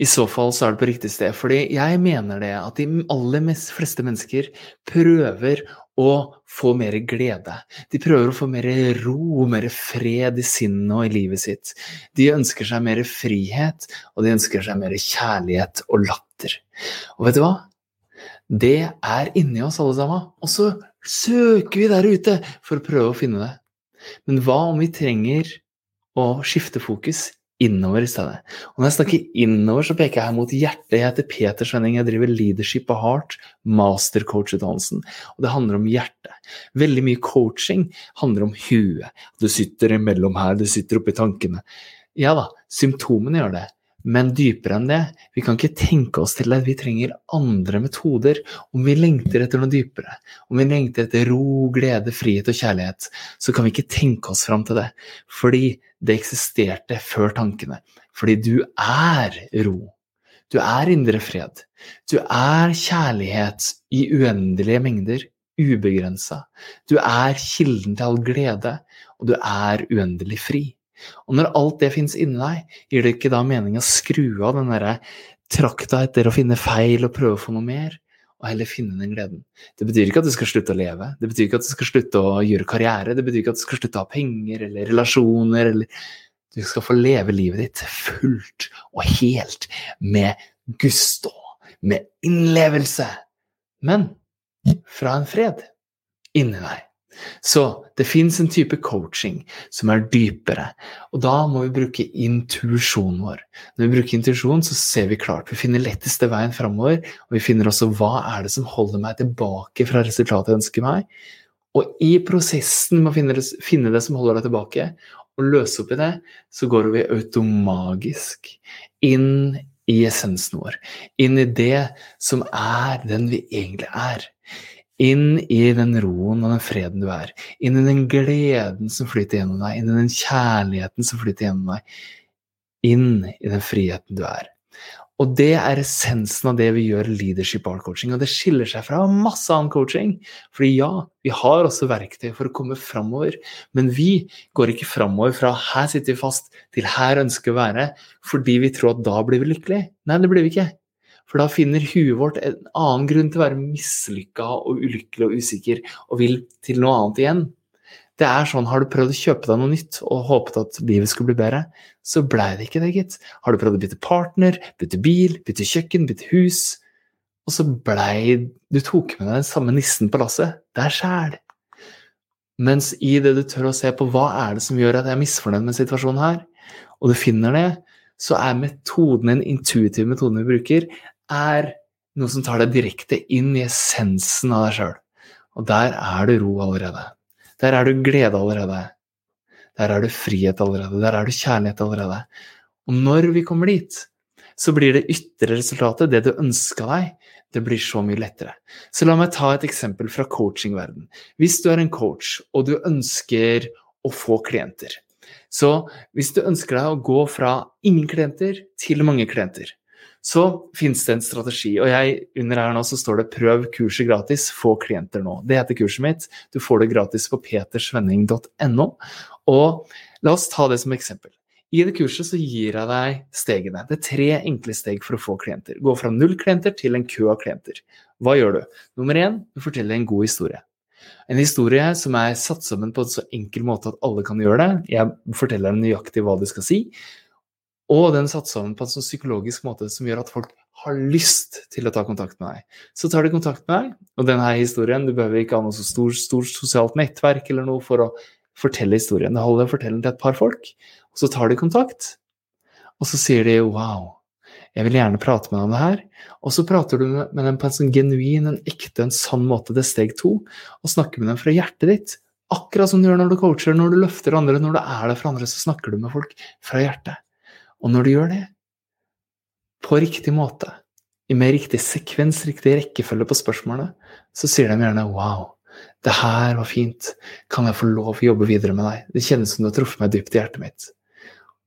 I så fall så er det på riktig sted, fordi jeg mener det at de aller mest fleste mennesker prøver å få mer glede. De prøver å få mer ro, mer fred i sinnet og i livet sitt. De ønsker seg mer frihet, og de ønsker seg mer kjærlighet og latter. Og vet du hva? Det er inni oss alle sammen, og så søker vi der ute for å prøve å finne det. Men hva om vi trenger å skifte fokus innover i stedet. Og når jeg snakker innover, så peker jeg her mot hjertet. Jeg heter Peter Svenning, jeg driver Leadership of Heart, mastercoach-utdannelsen. Og det handler om hjertet. Veldig mye coaching handler om huet. Du sitter imellom her, du sitter oppi tankene. Ja da, symptomene gjør det. Men dypere enn det, vi kan ikke tenke oss til at vi trenger andre metoder. Om vi lengter etter noe dypere, om vi lengter etter ro, glede, frihet og kjærlighet, så kan vi ikke tenke oss fram til det. Fordi det eksisterte før tankene. Fordi du er ro. Du er indre fred. Du er kjærlighet i uendelige mengder, ubegrensa. Du er kilden til all glede, og du er uendelig fri. Og når alt det fins inni deg, gir det ikke da mening å skru av den derre trakta etter å finne feil og prøve å få noe mer, og heller finne den gleden. Det betyr ikke at du skal slutte å leve, det betyr ikke at du skal slutte å gjøre karriere, det betyr ikke at du skal slutte å ha penger eller relasjoner eller Du skal få leve livet ditt fullt og helt, med gusto, med innlevelse, men fra en fred inni deg. Så det fins en type coaching som er dypere, og da må vi bruke intuisjonen vår. Når vi bruker intuisjon, så ser vi klart. Vi finner letteste veien framover, og vi finner også hva er det som holder meg tilbake fra resultatet jeg ønsker meg. Og i prosessen med å finne det, som holder deg tilbake, og løse opp i det, så går vi automagisk inn i essensen vår. Inn i det som er den vi egentlig er. Inn i den roen og den freden du er. Inn i den gleden som flyter gjennom deg. Inn i den kjærligheten som flyter gjennom deg. Inn i den friheten du er. Og det er essensen av det vi gjør leadership art coaching. Og det skiller seg fra masse annen coaching. Fordi ja, vi har også verktøy for å komme framover. Men vi går ikke framover fra 'her sitter vi fast' til 'her ønsker vi å være' fordi vi tror at da blir vi lykkelige. Nei, det blir vi ikke. For da finner huet vårt en annen grunn til å være mislykka og ulykkelig og usikker, og vil til noe annet igjen. Det er sånn, Har du prøvd å kjøpe deg noe nytt og håpet at livet skulle bli bedre, så blei det ikke det, gitt. Har du prøvd å bytte partner, bytte bil, bytte kjøkken, bytte hus, og så blei Du tok med deg den samme nissen på lasset. Det er sjæl. Mens i det du tør å se på hva er det som gjør at jeg er misfornøyd med situasjonen her, og du finner det, så er metoden, en intuitiv metode vi bruker, er noe som tar deg direkte inn i essensen av deg sjøl. Og der er du ro allerede. Der er du glede allerede. Der er du frihet allerede. Der er du kjærlighet allerede. Og når vi kommer dit, så blir det ytre resultatet, det du ønska deg, det blir så mye lettere. Så la meg ta et eksempel fra coachingverden. Hvis du er en coach, og du ønsker å få klienter, så hvis du ønsker deg å gå fra ingen klienter til mange klienter, så finnes det en strategi. Og jeg, under her nå så står det 'prøv kurset gratis, få klienter nå'. Det heter kurset mitt. Du får det gratis på petersvenning.no. Og la oss ta det som eksempel. I det kurset så gir jeg deg stegene. Det er tre enkle steg for å få klienter. Gå fra null klienter til en kø av klienter. Hva gjør du? Nummer én, du forteller en god historie. En historie som er satt sammen på en så enkel måte at alle kan gjøre det. Jeg forteller dem nøyaktig hva de skal si. Og den satser sammen på en sånn psykologisk måte som gjør at folk har lyst til å ta kontakt med deg. Så tar de kontakt med deg, og denne historien Du behøver ikke ha noe så stort, stor sosialt nettverk eller noe for å fortelle historien. Det holder å fortelle den til et par folk, og så tar de kontakt. Og så sier de 'wow, jeg vil gjerne prate med deg om det her'. Og så prater du med dem på en sånn genuin, en ekte, en sann måte. Det er steg to. Og snakker med dem fra hjertet ditt. Akkurat som du gjør når du coacher, når du løfter andre, når du er der for andre, så snakker du med folk fra hjertet. Og når du gjør det, på riktig måte, med riktig sekvens, riktig rekkefølge på spørsmålene, så sier de gjerne 'wow'. det her var fint. Kan jeg få lov å jobbe videre med deg? Det kjennes som du har truffet meg dypt i hjertet mitt.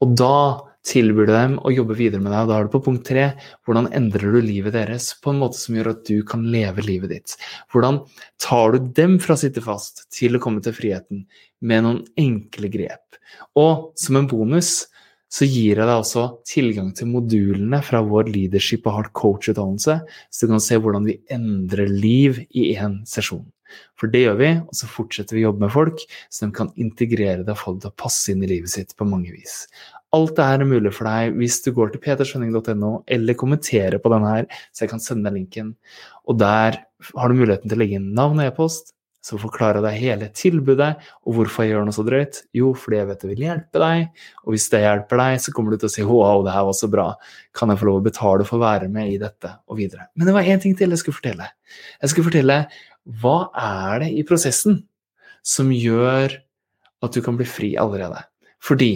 Og da tilbyr du dem å jobbe videre med deg, og da er du på punkt tre. Hvordan endrer du livet deres på en måte som gjør at du kan leve livet ditt? Hvordan tar du dem fra å sitte fast til å komme til friheten med noen enkle grep? Og som en bonus så gir jeg deg også tilgang til modulene fra vår Leadership og hard Coach-utdannelse, så du kan se hvordan vi endrer liv i én sesjon. For det gjør vi, og så fortsetter vi å jobbe med folk, så de kan integrere det og få det til å passe inn i livet sitt på mange vis. Alt det her er mulig for deg hvis du går til peterskjønning.no eller kommenterer på denne her, så jeg kan sende deg linken. Og der har du muligheten til å legge inn navn og e-post, så forklarer jeg deg hele tilbudet og hvorfor jeg gjør noe så drøyt. Jo, fordi jeg vet det vil hjelpe deg, og hvis det hjelper deg, så kommer du til å si wow, det her var så bra, kan jeg få lov å betale for å være med i dette, og videre. Men det var én ting til jeg skulle fortelle. Jeg skulle fortelle hva er det i prosessen som gjør at du kan bli fri allerede? Fordi,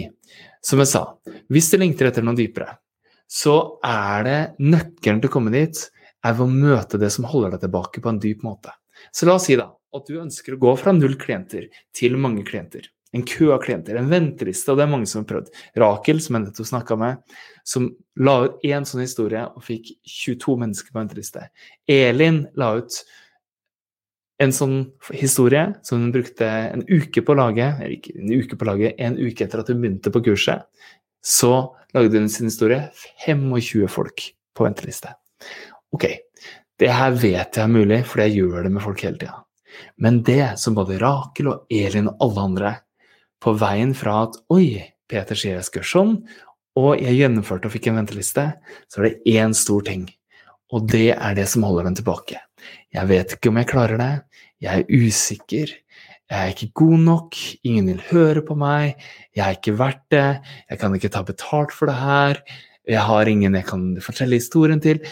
som jeg sa, hvis du lengter etter noe dypere, så er det nøkkelen til å komme dit er ved å møte det som holder deg tilbake på en dyp måte. Så la oss si da at du ønsker å gå fra null klienter til mange klienter. En kø av klienter, en venteliste, og det er mange som har prøvd. Rakel, som jeg nettopp snakka med, som la ut én sånn historie og fikk 22 mennesker på venteliste. Elin la ut en sånn historie som hun brukte en uke på å lage, eller ikke en uke på å lage, en uke etter at hun begynte på kurset. Så lagde hun sin historie 25 folk på venteliste. Ok, det her vet jeg er mulig, for jeg gjør det med folk hele tida. Men det som både Rakel og Elin og alle andre på veien fra at oi, Peter sier jeg skal sånn, og jeg gjennomførte og fikk en venteliste, så er det én stor ting. Og det er det som holder dem tilbake. Jeg vet ikke om jeg klarer det, jeg er usikker, jeg er ikke god nok, ingen vil høre på meg, jeg er ikke verdt det, jeg kan ikke ta betalt for det her, jeg har ingen jeg kan fortelle historien til.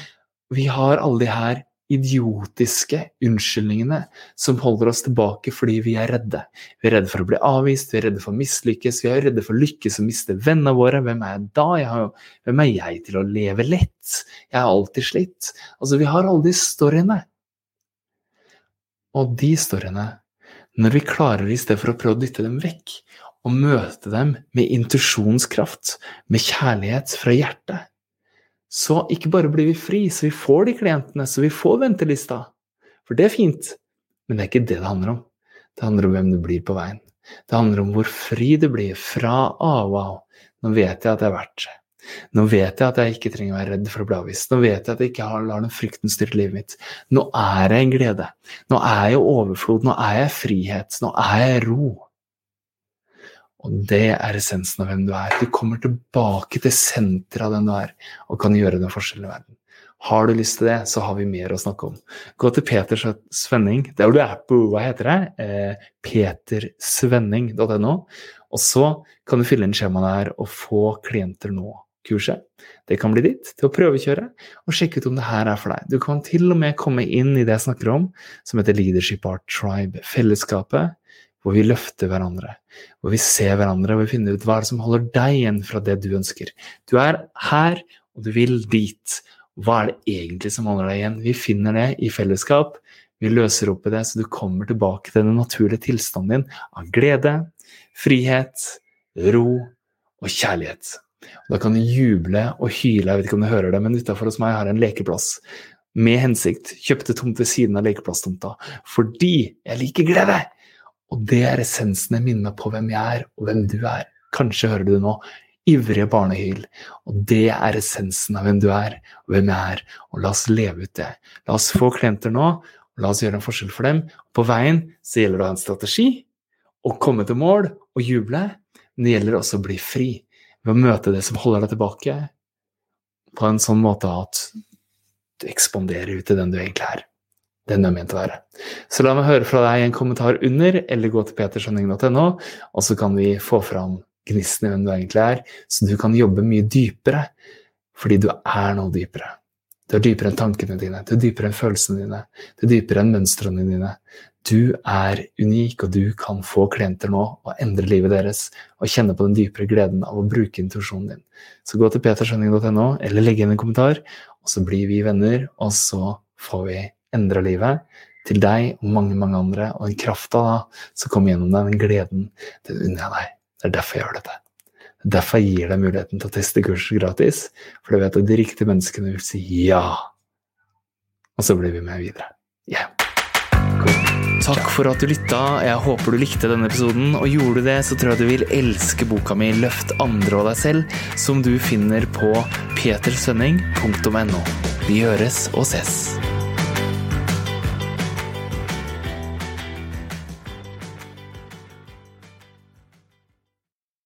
Vi har alle de her idiotiske unnskyldningene som holder oss tilbake fordi vi er redde. Vi er redde for å bli avvist, vi er redde for å mislykkes, vi er redde for å lykkes og miste vennene våre. Hvem er jeg da? Jeg har, hvem er jeg til å leve lett? Jeg har alltid slitt. Altså, vi har alle de storyene. Og de storyene, når vi klarer i stedet for å prøve å dytte dem vekk, og møte dem med intuisjonskraft, med kjærlighet fra hjertet, så ikke bare blir vi fri, så vi får de klientene, så vi får ventelista. For det er fint, men det er ikke det det handler om. Det handler om hvem du blir på veien. Det handler om hvor fri du blir fra ah, wow, nå vet jeg at jeg er verdt det. Nå vet jeg at jeg ikke trenger å være redd for å bli avvist. Nå vet jeg at jeg ikke lar den frykten styre livet mitt. Nå er jeg en glede. Nå er jeg overflod. Nå er jeg frihet. Nå er jeg ro. Og det er essensen av hvem du er. Du kommer tilbake til senteret av den du er, og kan gjøre den forskjellen i verden. Har du lyst til det, så har vi mer å snakke om. Gå til Peter Svenning. Hvor du er på hva heter det? Eh, petersvenning.no. Og så kan du fylle inn skjemaet der og få klienter nå-kurset. Det kan bli ditt til å prøvekjøre og sjekke ut om det her er for deg. Du kan til og med komme inn i det jeg snakker om, som heter Leadership Art Tribe. Fellesskapet hvor vi løfter hverandre, hvor vi ser hverandre og vi finner ut hva som holder deg igjen fra det du ønsker. Du er her, og du vil dit. Hva er det egentlig som holder deg igjen? Vi finner det i fellesskap. Vi løser opp i det, så du kommer tilbake til den naturlige tilstanden din av glede, frihet, ro og kjærlighet. da kan du juble og hyle, jeg vet ikke om du hører det, men utafor hos meg har jeg en lekeplass med hensikt. Kjøpte tomt ved siden av lekeplasstomta fordi jeg liker glede! Og det er essensen jeg minner på hvem jeg er, og hvem du er. Kanskje hører du det nå. Ivrige barnehyl. Og det er essensen av hvem du er, og hvem jeg er. Og la oss leve ut det. La oss få klienter nå, og la oss gjøre en forskjell for dem. På veien så gjelder det å ha en strategi, å komme til mål og juble. Men det gjelder også å bli fri ved å møte det som holder deg tilbake, på en sånn måte at du ekspanderer ut til den du egentlig er den er ment å være. Så la meg høre fra deg i en kommentar under, eller gå til peterskjønning.no, og så kan vi få fram gnisten i hvem du egentlig er, så du kan jobbe mye dypere, fordi du er noe dypere. Du er dypere enn tankene dine, du er dypere enn følelsene dine, du er dypere enn mønstrene dine. Du er unik, og du kan få klienter nå og endre livet deres og kjenne på den dypere gleden av å bruke intuisjonen din. Så gå til peterskjønning.no, eller legg inn en kommentar, og så blir vi venner, og så får vi endra livet til deg og mange, mange andre, og den krafta som kommer gjennom deg, den gleden, den unner jeg deg. Det er derfor jeg gjør dette. Det er derfor gir deg muligheten til å teste kurset gratis, for du vet at de riktige menneskene vil si ja. Og så blir vi med videre. Yeah. Takk for at du lytta. Jeg håper du likte denne episoden. Og gjorde du det, så tror jeg du vil elske boka mi 'Løft andre og deg selv', som du finner på petersønning.no. Vi høres og ses.